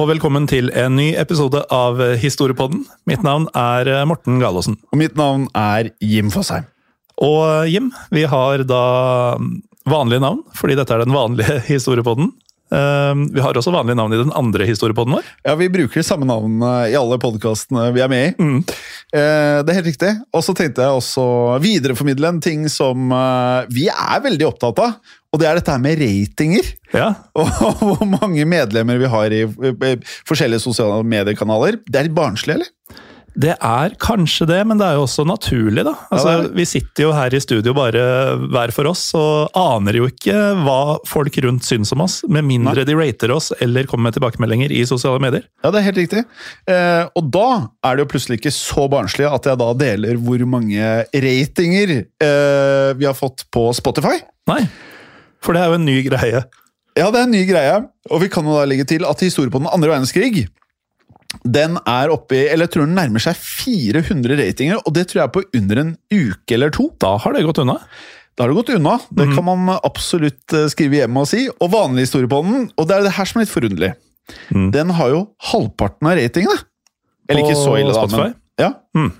Og velkommen til en ny episode av Historiepodden. Mitt navn er Morten Galaasen. Og mitt navn er Jim Fosheim. Og Jim, vi har da vanlige navn, fordi dette er den vanlige historiepodden. Eh, Vi har også vanlige navn i den andre historiepodden vår. Ja, Vi bruker samme navn eh, i alle podkastene vi er med i. Mm. Eh, Det er helt riktig. Og så tenkte jeg også videreformidle en ting som eh, vi er veldig opptatt av. Og det er dette her med ratinger. Ja, Og hvor mange medlemmer vi har i forskjellige sosiale mediekanaler. Det er litt barnslig, eller? Det er kanskje det, men det er jo også naturlig, da. Altså, Ja. Vi sitter jo her i studio bare hver for oss, og aner jo ikke hva folk rundt syns om oss, med mindre de rater oss eller kommer med tilbakemeldinger i sosiale medier. Ja, det er helt riktig. Eh, og da er det jo plutselig ikke så barnslig at jeg da deler hvor mange ratinger eh, vi har fått på Spotify. Nei, for det er jo en ny greie. Ja, det er en ny greie, og vi kan jo da legge til at historien på den andre verdenskrig den er oppe i, eller jeg tror den nærmer seg 400 ratinger, og det tror jeg er på under en uke eller to. Da har det gått unna. Da har det gått unna. Det kan man absolutt eh, skrive hjem og si. Og vanlig historie på den, og det er det her som er litt forunderlig. Mm. Den har jo halvparten av ratingene. Eller ikke så ille, da, Spotify? men ja. Mm.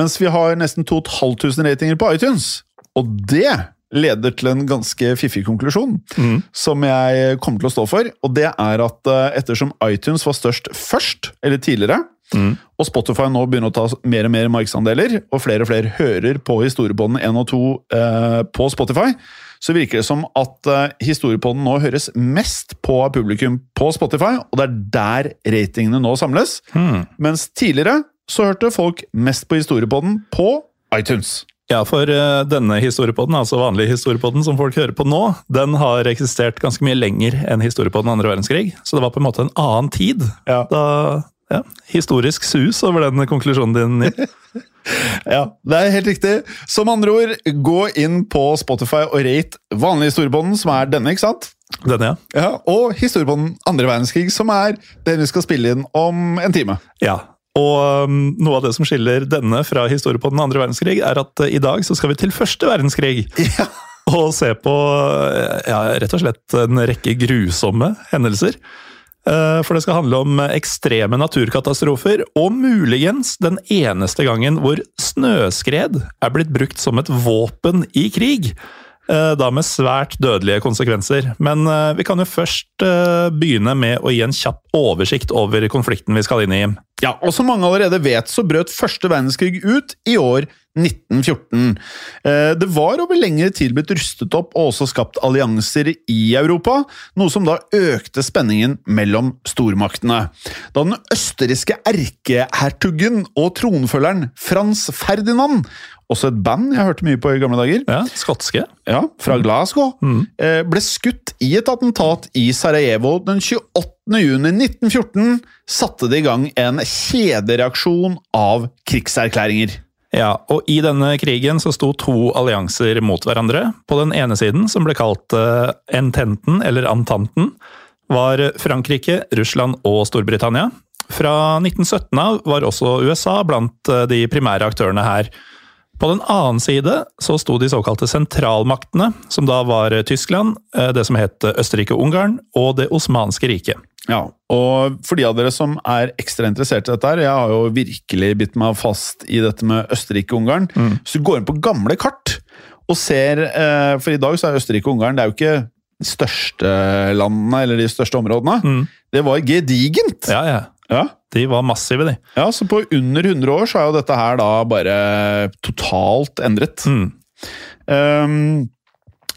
Mens vi har nesten 2500 ratinger på iTunes. Og det leder til en ganske fiffig konklusjon, Mm. som jeg kommer til å stå for. Og det er at eh, ettersom iTunes var størst først, eller tidligere, Mm. og Spotify nå begynner å ta mer og mer markedsandeler, og flere og flere hører på historiepodden 1 og 2 eh, på Spotify, så virker det som at eh, historiepodden nå høres mest på publikum på Spotify, og det er der ratingene nå samles. Mm. Mens tidligere så hørte folk mest på historiepodden på iTunes. Ja, for eh, denne historiepodden, altså vanlig historiepodden som folk hører på nå, den har eksistert ganske mye lenger enn historiepodden andre verdenskrig. Så det var på en måte en annen tid. Ja. Da, ja, historisk sus over den konklusjonen din. Ja, det er helt riktig. Som andre ord, gå inn på Spotify og rate vanlig historiepodden, som er denne, ikke sant? Denne, ja. Ja, og historiepodden andre verdenskrig, som er den vi skal spille inn om en time. Ja, og um, noe av det som skiller denne fra historie på den andre verdenskrig, er at uh, i dag så skal vi til første verdenskrig. Ja. Og se på uh, ja, rett og slett en rekke grusomme hendelser. Uh, For det skal handle om ekstreme naturkatastrofer, og muligens den eneste gangen hvor snøskred er blitt brukt som et våpen i krig. Uh, Da med svært dødelige konsekvenser. Men uh, vi kan jo først uh, begynne med å gi en kjapp oversikt over konflikten vi skal inn i. Ja, og som mange allerede vet, så brøt første verdenskrig ut i år 1914. Eh, Det var over lengre tid blitt rustet opp og også skapt allianser i Europa, noe som da økte spenningen mellom stormaktene. Da den østerrikske erkehertugen og tronfølgeren Frans Ferdinand også et band jeg hørte mye på i gamle dager. Ja, Skotske. Ja, Fra Glasgow. Mm. Ble skutt i et attentat i Sarajevo den 28. juni 1914. Satte det i gang en kjedereaksjon av krigserklæringer. Ja, og i denne krigen så sto to allianser mot hverandre. På den ene siden, som ble kalt uh, Ententen, eller Antanten, var Frankrike, Russland og Storbritannia. Fra 1917 av var også USA blant eh, de primære aktørene her. På den annen side så sto de såkalte sentralmaktene, som da var Tyskland, eh, det som het Østerrike-Ungarn og Det osmanske riket. Ja, og for de av dere som er ekstra interessert i dette her, jeg har jo virkelig bitt meg fast i dette med Østerrike-Ungarn. Hvis du går inn på gamle kart og ser eh, For i dag så er Østerrike-Ungarn det er jo ikke de største landene eller de største områdene. Det var gedigent! Ja, ja. Ja. De var massive, de. ja, så på under 100 år så er jo dette her da bare totalt endret. Mm. Um,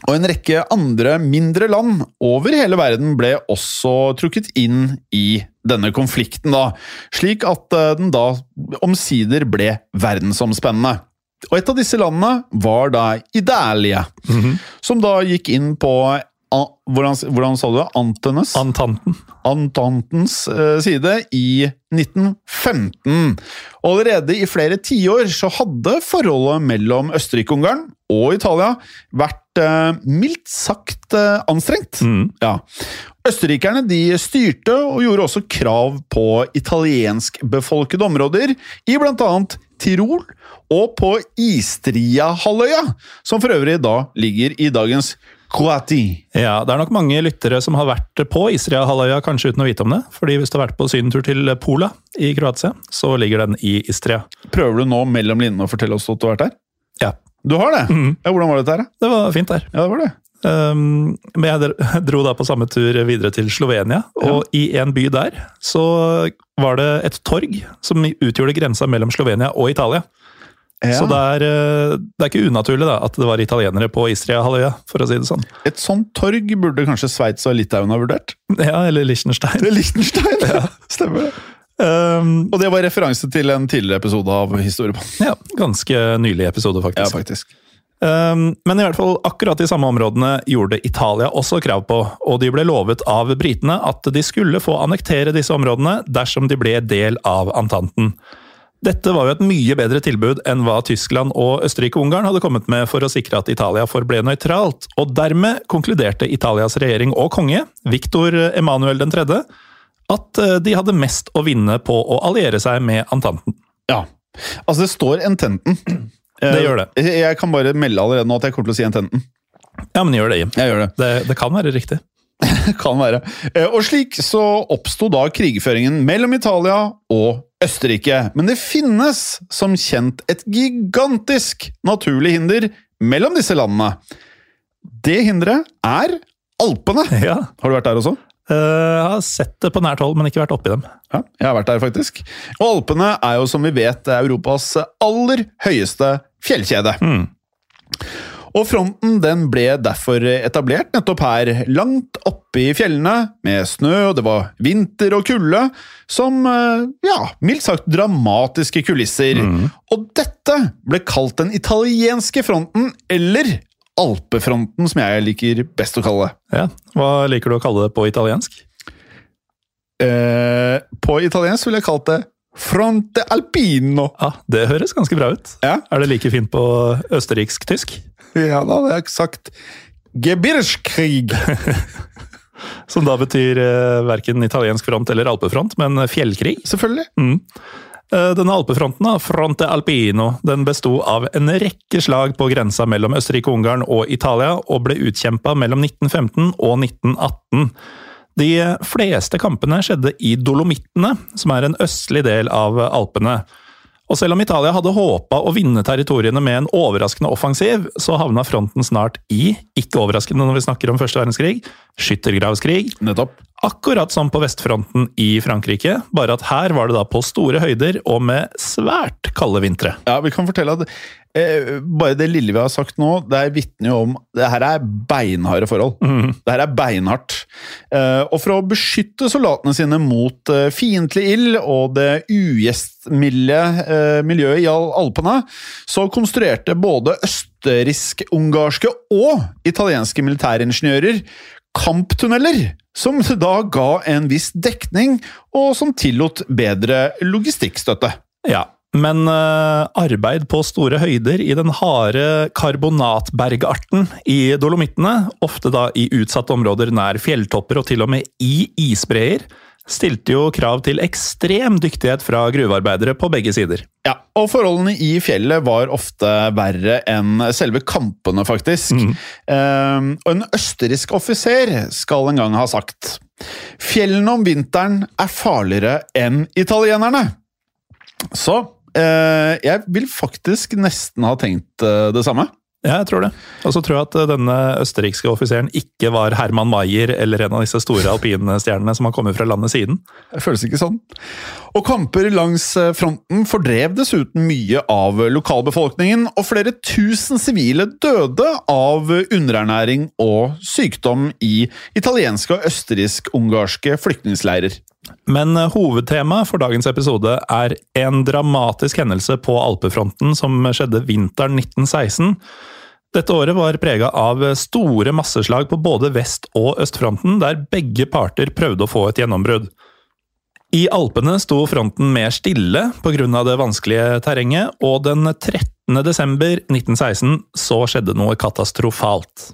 og en rekke andre mindre land over hele verden ble også trukket inn i denne konflikten, da, slik at eh, den da omsider ble verdensomspennende. Og et av disse landene var da Italia, som da gikk inn på hvordan, hvordan sa du det? Antenes? Antanten. Antantens eh, side i 1915. Og allerede i flere tiår så hadde forholdet mellom Østerrike-Ungarn og Italia vært eh, mildt sagt eh, anstrengt. Ja. Østerrikerne de styrte og gjorde også krav på italienskbefolkede områder i annet Tirol og på Istria-halvøya, som for øvrig da ligger i dagens Croatie. Ja, det er nok mange lyttere som har vært på Istria-halvøya, kanskje uten å vite om det. Fordi hvis du har vært på sydentur til Pola i Kroatia, så ligger den i Istria. Prøver du nå mellom linjene å fortelle oss at du har vært der? Ja, Du har det? Ja, Hvordan var dette her? det var fint der. Ja, det var det. Um, men jeg dro da på samme tur videre til Slovenia, og i en by der så var det et torg som utgjorde grensa mellom Slovenia og Italia. Ja. Så det er, eh, det er ikke unaturlig da, at det var italienere på Istria-halvøya, for å si det sånn. Et sånt torg burde kanskje Sveits og Litauen ha vurdert? Ja, eller Liechtenstein. Det er Liechtenstein! ja, stemmer det. Um, Og det var referanse til en tidligere episode av Historiepodden. ja, ganske nylig episode, faktisk. Ja, faktisk. Um, men i hvert fall akkurat de samme områdene gjorde Italia også krav på, og de ble lovet av britene at de skulle få annektere disse områdene dersom de ble del av Antanten. Dette var jo et mye bedre tilbud enn hva Tyskland og Østerrike-Ungarn hadde kommet med for å sikre at Italia forble nøytralt, og dermed konkluderte Italias regjering og konge, Viktor Emanuel 3., at eh, de hadde mest å vinne på å alliere seg med Antanten. Ja. Altså, det står Ententen. Det gjør det. Eh, Jeg kan bare melde allerede nå at jeg kommer til å si Ententen. Ja, men gjør det, Jim. Jeg gjør det. Det, det kan være riktig. Kan være. Eh, Og slik så oppsto da krigføringen mellom Italia og Østerrike. Men det finnes som kjent et gigantisk naturlig hinder mellom disse landene. Det hinderet er Alpene. Ja, Har du vært der også? Eh, Jeg har sett det på nært hold, men ikke vært oppi dem. Ja, jeg har vært der, faktisk. Og Alpene er jo, som vi vet, Europas aller høyeste fjellkjede. Og fronten den ble derfor etablert nettopp her, langt oppe i fjellene, med snø, og det var vinter og kulde, som, eh, ja, mildt sagt dramatiske kulisser. Og dette ble kalt den italienske fronten, eller Alpefronten, som jeg liker best å kalle det. Ja. Hva liker du å kalle det på italiensk? Eh, på italiensk ville jeg kalt det Fronte Alpino. Ja, Det høres ganske bra ut. Ja. Er det like fint på østerriksk-tysk? Ja, da hadde jeg sagt Gebirskrig! Som da betyr eh, verken italiensk front eller alpefront, men fjellkrig. Selvfølgelig. Mm. Denne alpefronten, Fronte Alpino, den besto av en rekke slag på grensa mellom Østerrike-Ungarn og Italia, og ble utkjempa mellom 1915 og 1918. De fleste kampene skjedde i Dolomittene, som er en østlig del av Alpene. Og selv om Italia hadde håpa å vinne territoriene med en overraskende offensiv, så havna fronten snart i, ikke overraskende når vi snakker om første verdenskrig, skyttergravskrig, Nettopp. Akkurat som på vestfronten i Frankrike, bare at her var det da på store høyder og med svært kalde vintre. Ja, vi kan fortelle at eh, bare det lille vi har sagt nå, det er vitner jo om Det her er beinharde forhold. Det her er beinhardt. Eh, og for å beskytte soldatene sine mot eh, fiendtlig ild og det ugjestmilde eh, miljøet i Al Alpene, så konstruerte både østerriksk-ungarske og italienske militæringeniører kamptunneler, som da ga en viss dekning, og som tillot bedre logistikkstøtte. Ja, men eh, arbeid på store høyder i den harde karbonatbergarten i Dolomittene, ofte da i utsatte områder nær fjelltopper og til og med i isbreer, stilte jo krav til ekstrem dyktighet fra gruvearbeidere på begge sider. Ja, og forholdene i fjellet var ofte verre enn selve kampene, faktisk. Eh, og en østerriksk offiser skal en gang ha sagt Fjellene om vinteren er farligere enn italienerne. Så uh, jeg vil faktisk nesten ha tenkt eh, det samme. Ja, jeg tror det. Og så tror jeg at denne østerrikske offiseren ikke var Herman Maier eller en av disse store alpinstjernene som har kommet fra landet siden. Det føles ikke sånn. Og kamper langs eh, fronten fordrev dessuten mye av lokalbefolkningen, og flere tusen sivile døde av underernæring og sykdom i italienske og østerriksk-ungarske flyktningleirer. Men hovedtemaet for dagens episode er en dramatisk hendelse på alpefronten som skjedde vinteren 1916. Dette året var prega av store masseslag på både vest- og østfronten, der begge parter prøvde å få et gjennombrudd. I Alpene sto fronten mer stille pga. det vanskelige terrenget, og den 13. desember 1916 så skjedde noe katastrofalt.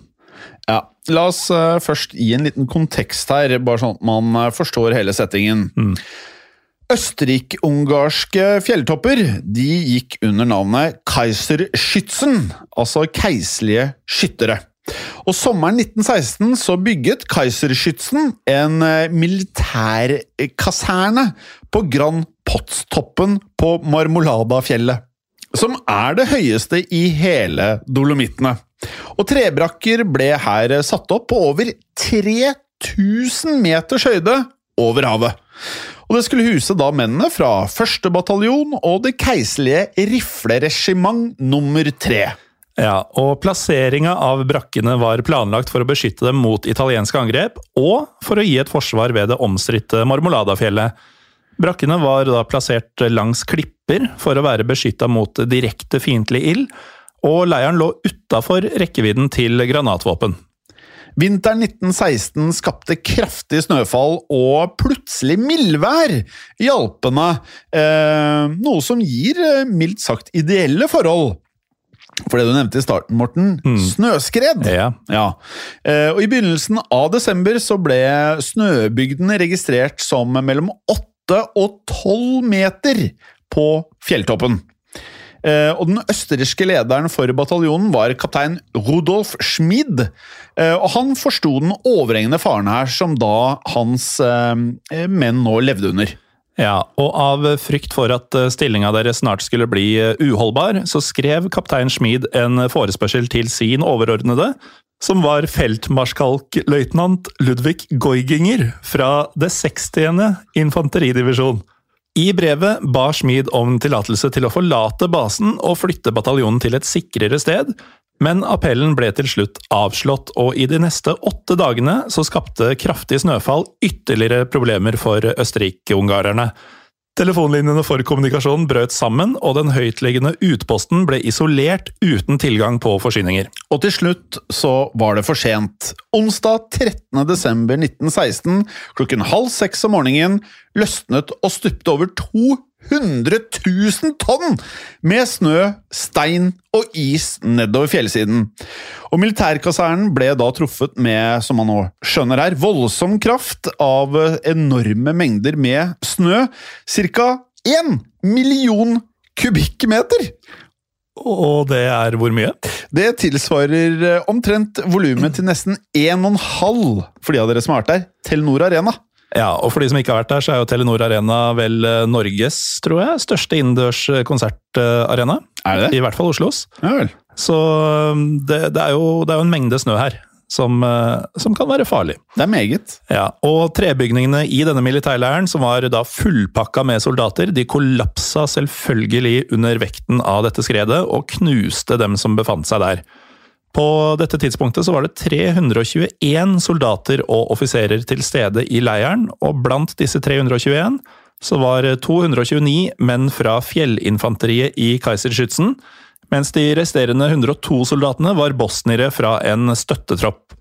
Ja, La oss uh, først gi en liten kontekst her, bare sånn at man uh, forstår hele settingen. Mm. Østerrik-ungarske fjelltopper de gikk under navnet Kaiserschützen, altså keiserlige skyttere. Og Sommeren 1916 så bygget Kaiserschützen en uh, militærkaserne på Grand Potstoppen på Marmoladafjellet, som er det høyeste i hele Dolomittene. Og trebrakker ble her satt opp på over 3000 meters høyde over havet. Og det skulle huse da mennene fra 1. bataljon og det keiserlige rifleregiment nummer 3. Ja, og plasseringa av brakkene var planlagt for å beskytte dem mot italienske angrep, og for å gi et forsvar ved det omstridte Marmoladafjellet. Brakkene var da plassert langs klipper for å være beskytta mot direkte fiendtlig ild, og leiren lå utafor rekkevidden til granatvåpen. Vinteren 1916 skapte kraftig snøfall og plutselig mildvær i Alpene, eh, noe som gir eh, mildt sagt ideelle forhold. For det du nevnte i starten, Morten, snøskred. Ja. Ja. Eh, og I begynnelsen av desember så ble snøbygdene registrert som mellom 8 og 12 meter på fjelltoppen. Eh, og Den østerrikske lederen for bataljonen var kaptein Rudolf Schmid. Eh, og Han forsto den overhengende faren her som da hans eh, menn nå levde under. Ja, og av frykt for at stillinga deres snart skulle bli uholdbar, så skrev kaptein Schmid en forespørsel til sin overordnede, som var feltmarskalkløytnant Ludvig Goiginger fra det 60. infanteridivisjon. I brevet ba Schmid om tillatelse til å forlate basen og flytte bataljonen til et sikrere sted, men appellen ble til slutt avslått, og i de neste åtte dagene så skapte kraftig snøfall ytterligere problemer for østerrike-ungarerne. Telefonlinjene for kommunikasjon brøt sammen, og den høytliggende utposten ble isolert uten tilgang på forsyninger. Og til slutt så var det for sent. Onsdag 13. desember 1916 klokken halv seks om morgenen løsnet og stupte over 200 000 tonn med snø, stein og is nedover fjellsiden. Og Militærkasernen ble da truffet med, som man nå skjønner her, voldsom kraft av enorme mengder med snø. Cirka én million kubikkmeter! Og det er hvor mye? Det tilsvarer omtrent volumet til nesten 1,5 for de av dere som har vært der, Telenor Arena. Ja, og for de som ikke har vært der, så er jo Telenor Arena vel Norges, tror jeg, største innendørs konsertarena. Er det? I hvert fall Oslos. Ja vel. Så det, det, er jo, det er jo en mengde snø her. som, eh, som kan være farlig. Det er meget. Ja, og Trebygningene i denne militærleiren, som var da fullpakka med soldater, de kollapsa selvfølgelig under vekten av dette skredet, og knuste dem som befant seg der. På dette tidspunktet så var det 321 soldater og offiserer til stede i leiren, og blant disse 321 så var 229 menn fra fjellinfanteriet i Keiserskytsen, mens de resterende 102 soldatene var bosniere fra en støttetropp.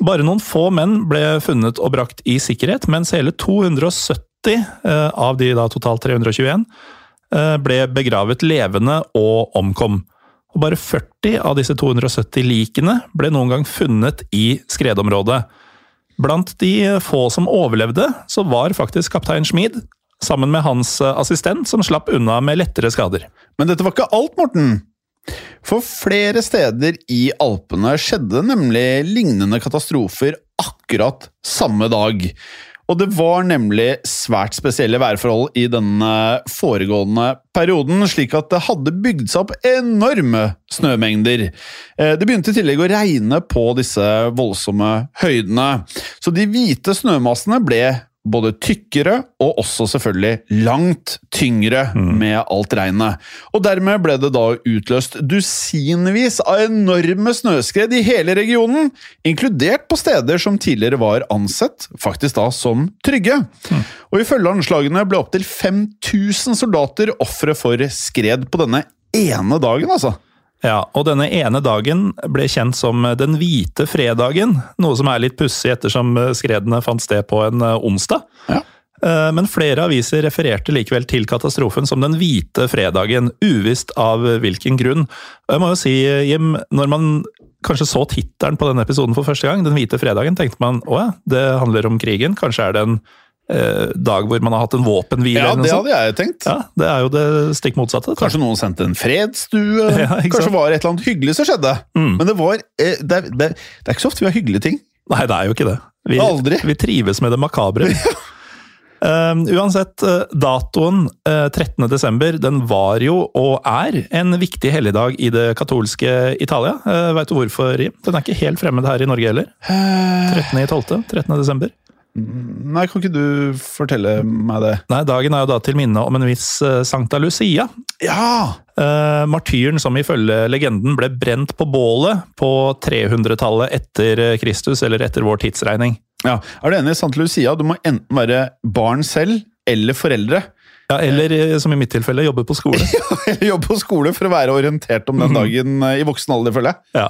Bare noen få menn ble funnet og brakt i sikkerhet, mens hele 270 eh, av de da totalt 321 eh, ble begravet levende og omkom. Og bare 40 av disse 270 likene ble noen gang funnet i skredområdet. Blant de få som overlevde, så var faktisk kaptein Schmid, sammen med hans eh, assistent, som slapp unna med lettere skader. Men dette var ikke alt, Morten. For flere steder i Alpene skjedde nemlig lignende katastrofer akkurat samme dag. Og det var nemlig svært spesielle værforhold i denne foregående perioden, slik at det hadde bygd seg opp enorme snømengder. Eh, det begynte i tillegg å regne på disse voldsomme høydene, så de hvite snømassene ble både tykkere og også selvfølgelig langt tyngre med alt regnet. Og dermed ble det da utløst dusinvis av enorme snøskred i hele regionen, inkludert på steder som tidligere var ansett faktisk da som trygge. Og ifølge anslagene ble opptil 5000 soldater ofre for skred på denne ene dagen, altså. Ja, og denne ene dagen ble kjent som den hvite fredagen, noe som er litt pussig ettersom skredene fant sted på en eh, onsdag. Ja. Eh, Men flere aviser refererte likevel til katastrofen som den hvite fredagen, uvisst av hvilken grunn. Og jeg må jo si, Jim, når man kanskje så tittelen på denne episoden for første gang, Den hvite fredagen, tenkte man å ja, det handler om krigen. Kanskje er det en eh, dag hvor man har hatt en våpenhvile? Ja, det sånt. hadde jeg tenkt. Ja, Det er jo det stikk motsatte. Kanskje noen sendte en fredsstue? Ja, Kanskje var det et eller annet hyggelig som skjedde? Mm. Men det var eh, det, er, det, er, ikke så ofte vi har hyggelige ting. Nei, det er jo ikke det. Vi, Aldri. vi trives med det makabre. Um, uansett, eh, datoen uh, 13. desember den var jo, og er, en viktig helligdag i det katolske Italia. Uh, Veit du hvorfor, Jim? Den er ikke helt fremmed her i Norge heller. 13.12. 13. desember. Nei, kan ikke du fortelle meg det? Nei, Dagen er jo da til minne om en viss eh, Sankta Lucia. Ja! Uh, martyren som ifølge legenden ble brent på bålet på 300-tallet etter eh, Kristus, eller etter vår tidsregning. ja. Er du enig, Sankta Lucia? Du må enten være barn selv eller foreldre. Ja, Eller som i mitt tilfelle, jobbe på skole. Eller jobbe på skole for å være orientert om Mhm. den dagen eh, i voksen alder, føler jeg. Ja.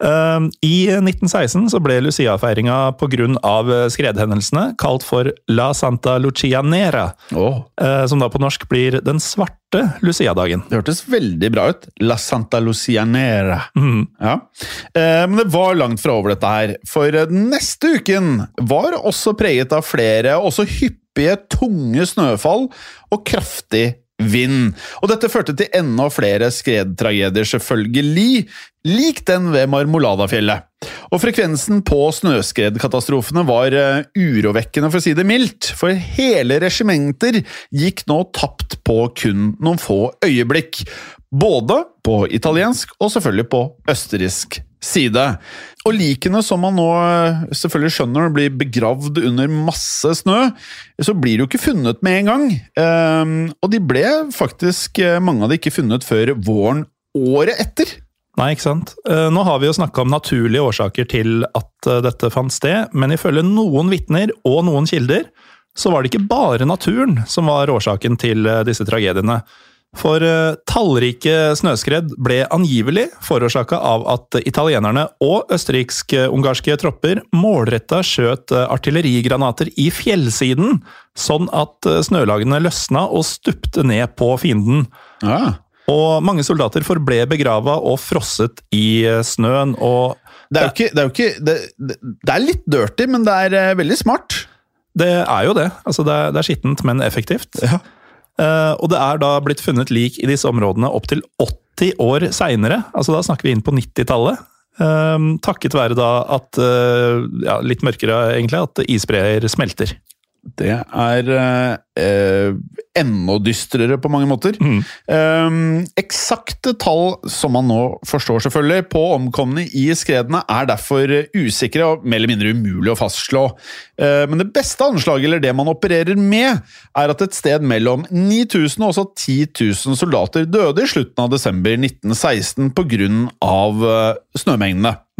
Um, I 1916 så ble Lucia-feiringa pga. skredhendelsene kalt for La Santa Lucia Nera, oh. som da på norsk blir Den svarte Lucia-dagen. Det hørtes veldig bra ut. La Santa Lucia Nera. Mm. Ja. Eh, men det var langt fra over dette her, for eh, den neste uken var også preget av flere, også hyppige, tunge snøfall og kraftig vind. Og dette førte til enda flere skredtragedier, selvfølgelig, lik den ved Marmoladafjellet. Og frekvensen på snøskredkatastrofene var eh, urovekkende, for å si det mildt, for hele regimenter gikk nå tapt på kun noen få øyeblikk. Både på italiensk og selvfølgelig på østerriksk side. Og likene som man nå eh, selvfølgelig skjønner blir begravd under masse snø, så blir de jo ikke funnet med en gang. Ehm, og de ble faktisk, eh, mange av de ikke funnet før våren året etter. Nei, ikke sant? Eh, Nå har vi jo snakka om naturlige årsaker til at dette fant sted, men ifølge noen vitner og noen kilder, så var det ikke bare naturen som var årsaken til disse tragediene. For eh, tallrike snøskred ble angivelig forårsaka av at italienerne og østerriksk-ungarske tropper målretta skjøt eh, artillerigranater i fjellsiden, sånn at eh, snølagene løsna og stupte ned på fienden. Ja. Og mange soldater forble begrava og frosset i snøen, og Det er jo ikke, det er, ikke det, det, er litt dirty, men det er veldig smart. det er jo det. Altså, det er, det er skittent, men effektivt. Ja. Eh, og det er da blitt funnet lik i disse områdene opptil 80 år seinere. Altså, da snakker vi inn på 90-tallet. Eh, takket være da at eh, ja, Litt mørkere, egentlig, at isbreer smelter. Det er eh, eh, enda dystrere på mange måter. Eh, eksakte tall, som man nå forstår selvfølgelig, på omkomne i skredene er derfor usikre og mer eller mindre umulig å fastslå. Eh, men det beste anslaget, eller det man opererer med, er at et sted mellom 9000 og også 10 000 soldater døde i slutten av desember 1916 pga. Uh,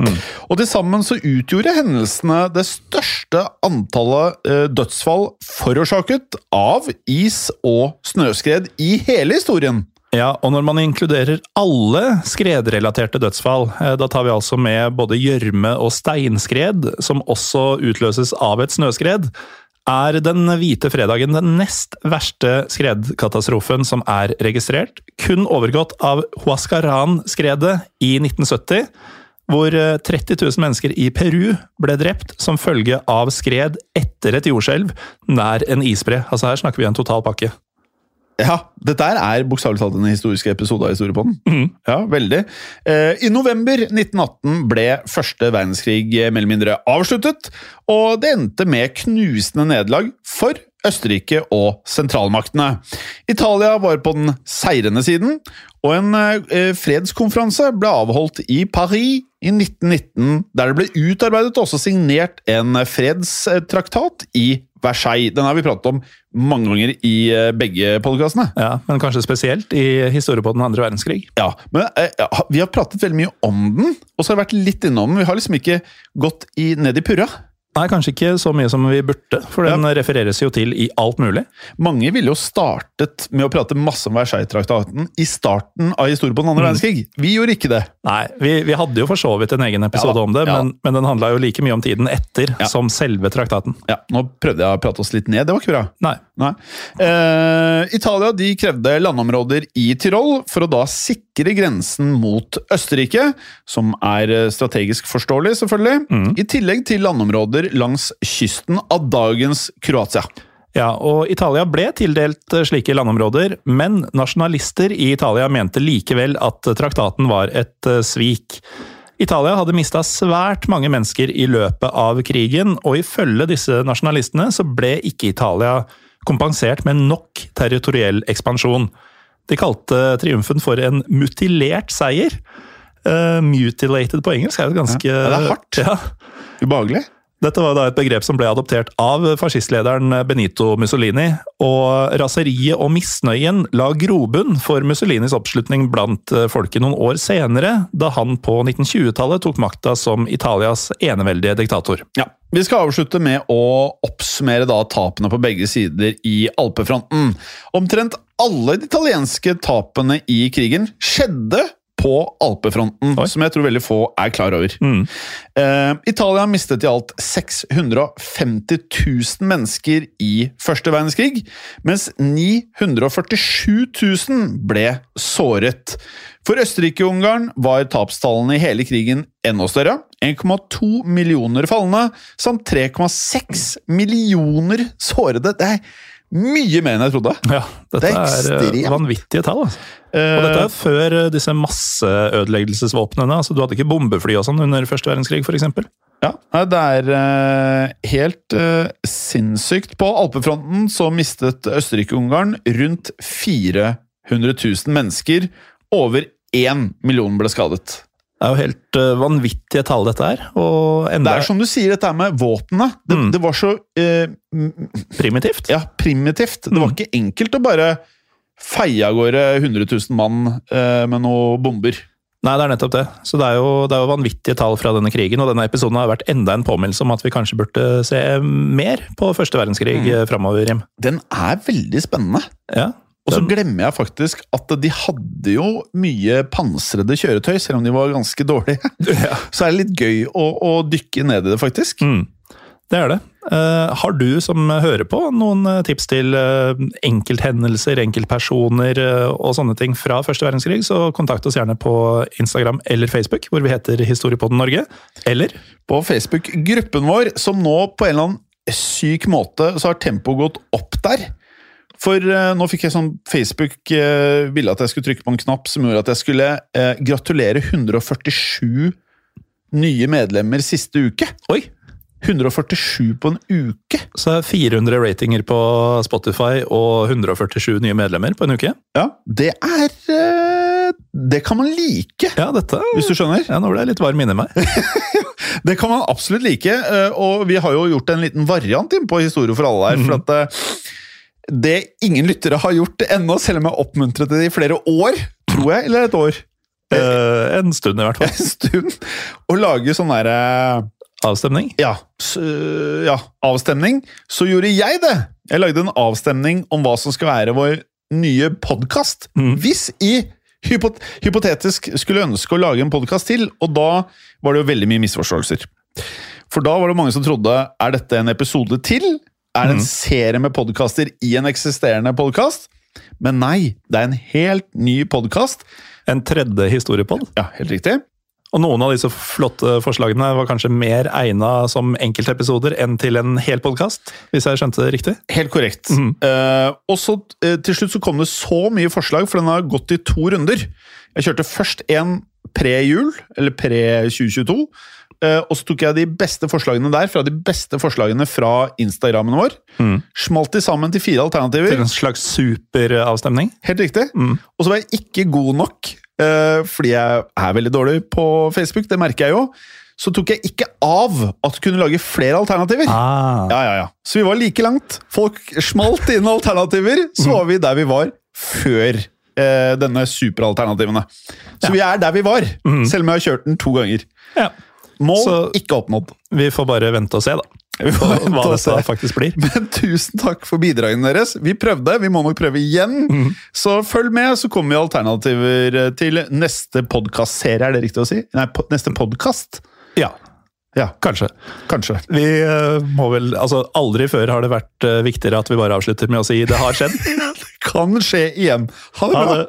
snømengdene. Og til sammen så utgjorde hendelsene det største antallet eh, dødsfall forårsaket av is- og snøskred i hele historien. Ja, og når man inkluderer alle skredrelaterte dødsfall, eh, da tar vi altså med både gjørme- og steinskred, som også utløses av et snøskred, er den hvite fredagen den nest verste skredkatastrofen som er registrert, kun overgått av Huascaran-skredet i 1970 hvor 30 000 mennesker i Peru ble drept som følge av skred etter et jordskjelv nær en isbre. Altså Her snakker vi en total pakke. Ja, dette er bokstavelig talt en historisk episode av Historiepodden. Mm. Ja, veldig. Eh, I november 1918 ble første verdenskrig mer eller mindre avsluttet, og det endte med knusende nederlag for Østerrike og sentralmaktene. Italia var på den seirende siden, og en eh, fredskonferanse ble avholdt i Paris i 1919, der det ble utarbeidet og også signert en fredstraktat i Versailles. Den har vi pratet om mange ganger i eh, begge podkastene. Ja, Men kanskje spesielt i historien på den andre verdenskrig. Ja, men eh, Vi har pratet veldig mye om den, og så har vi vært litt innom den. Vi har liksom ikke gått i, ned i purra. Nei, kanskje ikke så mye som vi burde, for den ja. refereres jo til i alt mulig. Mange ville jo startet med å prate masse om Versailles-traktaten i starten av historien på den andre mm. verdenskrig. Vi gjorde ikke det. Nei, vi, vi hadde jo for så vidt en egen episode ja, om det, ja. men, men, den handla jo like mye om tiden etter som selve traktaten. Ja, Nå prøvde jeg å prate oss litt ned, det var ikke bra. Nei. Nei. Eh, Italia de krevde landområder i Tirol for å da sikre grensen mot Østerrike, som er strategisk forståelig, selvfølgelig, mm. i tillegg til landområder langs kysten av dagens Kroatia. Ja, og Italia ble tildelt slike landområder, men nasjonalister i Italia mente likevel at traktaten var et svik. Italia hadde mista svært mange mennesker i løpet av krigen, og ifølge disse nasjonalistene så ble ikke Italia kompensert med nok territoriell ekspansjon. De kalte triumfen for en mutilert seier. Uh, mutilated på engelsk er jo ganske ja, Det er hardt. Ja. Ubehagelig. Dette var da et begrep som ble adoptert av fascistlederen Benito Mussolini, og raseriet og misnøyen la grobunn for Mussolinis oppslutning blant folket noen år senere, da han på 1920-tallet tok makta som Italias eneveldige diktator. Ja, Vi skal avslutte med å oppsummere da tapene på begge sider i alpefronten. Omtrent alle de italienske tapene i krigen skjedde på alpefronten, Oi. som jeg tror veldig få er klar over. Mm. Uh, Italia mistet i alt 650 000 mennesker i første verdenskrig, mens 947 000 ble såret. For Østerrike-Ungarn var tapstallene i hele krigen enda større. 1,2 millioner falne samt 3,6 millioner sårede. Det er mye mer enn jeg trodde. Ja, dette det er, er eh, vanvittige tall. Altså. Og dette er Eh, før eh, disse masseødeleggelsesvåpnene. altså Du hadde ikke bombefly og sånn under første verdenskrig, f.eks. Ja, det er helt sinnssykt. På alpefronten så mistet Østerrike-Ungarn rundt 400 000 mennesker. Over én million ble skadet. Det er jo helt uh, vanvittige tall, dette her. Enda... Det er som du sier, dette med våpenet. Det, Mm. det var så uh, primitivt. Ja, primitivt. Det var Mm. ikke enkelt å bare feie av gårde 100 000 mann uh, med noen bomber. Nei, det er nettopp det. Så det er, jo, det er jo vanvittige tall fra denne krigen, og denne episoden har vært enda en påminnelse om at vi kanskje burde se mer på første verdenskrig Mm. mm. framover, Jim. Den er veldig spennende. Ja. Og så glemmer jeg faktisk at de hadde jo mye pansrede kjøretøy, selv om de var ganske dårlige. Ja. Så er det litt gøy å, å dykke ned i det, faktisk. Mm. Det er det. Uh, har du som hører på noen eh, tips til uh, enkelthendelser, enkeltpersoner uh, og sånne ting fra første verdenskrig, så kontakt oss gjerne på Instagram eller Facebook, hvor vi heter Historiepodden Norge. Eller På Facebook-gruppen vår, som nå på en eller annen syk måte så har tempoet gått opp der. For eh, nå fikk jeg sånn Facebook eh, ville at jeg skulle trykke på en knapp som gjorde at jeg skulle eh, gratulere 147 nye medlemmer siste uke. Oi! 147 på en uke. Så er 400 ratinger på Spotify og 147 nye medlemmer på en uke. Ja, det er eh, Det kan man like, Ja, dette hvis du skjønner. Ja, Nå ble jeg litt varm inni meg. Det kan man absolutt like, eh, og vi har jo gjort en liten variant inn på Historie for alle her. For at eh, det ingen lyttere har gjort ennå, selv om jeg oppmuntret det i flere år, tror jeg, eller et år, Eh, en stund, i hvert fall. en stund, å lage sånn derre Avstemning. ja, ja, avstemning, så gjorde jeg det. Jeg lagde en avstemning om hva som skal være vår nye podkast. Mm. Hvis i hypot hypotetisk skulle ønske å lage en podkast til, og da var det jo veldig mye misforståelser. For da var det mange som trodde er dette en episode til? Er en Mm. serie med podkaster i en eksisterende podkast? Men nei, det er en helt ny podkast. En tredje historiepod. Ja, helt riktig. Og noen av disse flotte forslagene var kanskje mer egna som enkeltepisoder enn til en hel podkast, hvis jeg skjønte det riktig? Helt korrekt. Mm. Uh, og så uh, til slutt så kom det så mye forslag, for den har gått i to runder. Jeg kjørte først en pre-jul, eller pre-2022. Eh, og så tok jeg de beste forslagene der, fra de beste forslagene fra Instagrammen vår. Mm. Smalt de sammen til fire alternativer. Til en slags superavstemning? Helt riktig. Mm. Og så var jeg ikke god nok, eh, fordi jeg er veldig dårlig på Facebook, det merker jeg jo. Så tok jeg ikke av at du kunne lage flere alternativer. Ah. Ja, ja, ja. Så vi var like langt. Folk smalt inn alternativer, så var vi der vi var før eh, denne superalternativene. Så vi er der vi var, selv om jeg har kjørt den to ganger. Ja. Mål Så- ikke oppnådd. Vi får bare vente og se, da. Vi får vente Hva og dette faktisk blir. Men tusen takk for bidragene deres. Vi prøvde, vi må nok prøve igjen. Så følg med, så kommer vi alternativer eh, til neste podkastserie, er det riktig å si? Nei, po neste podkast. Ja, Ja, kanskje. kanskje. Vi uh, må vel Altså, aldri før har det vært uh, viktigere at vi bare avslutter med å si 'det har skjedd'. det Kan skje igjen. Ha det Ha bra. det.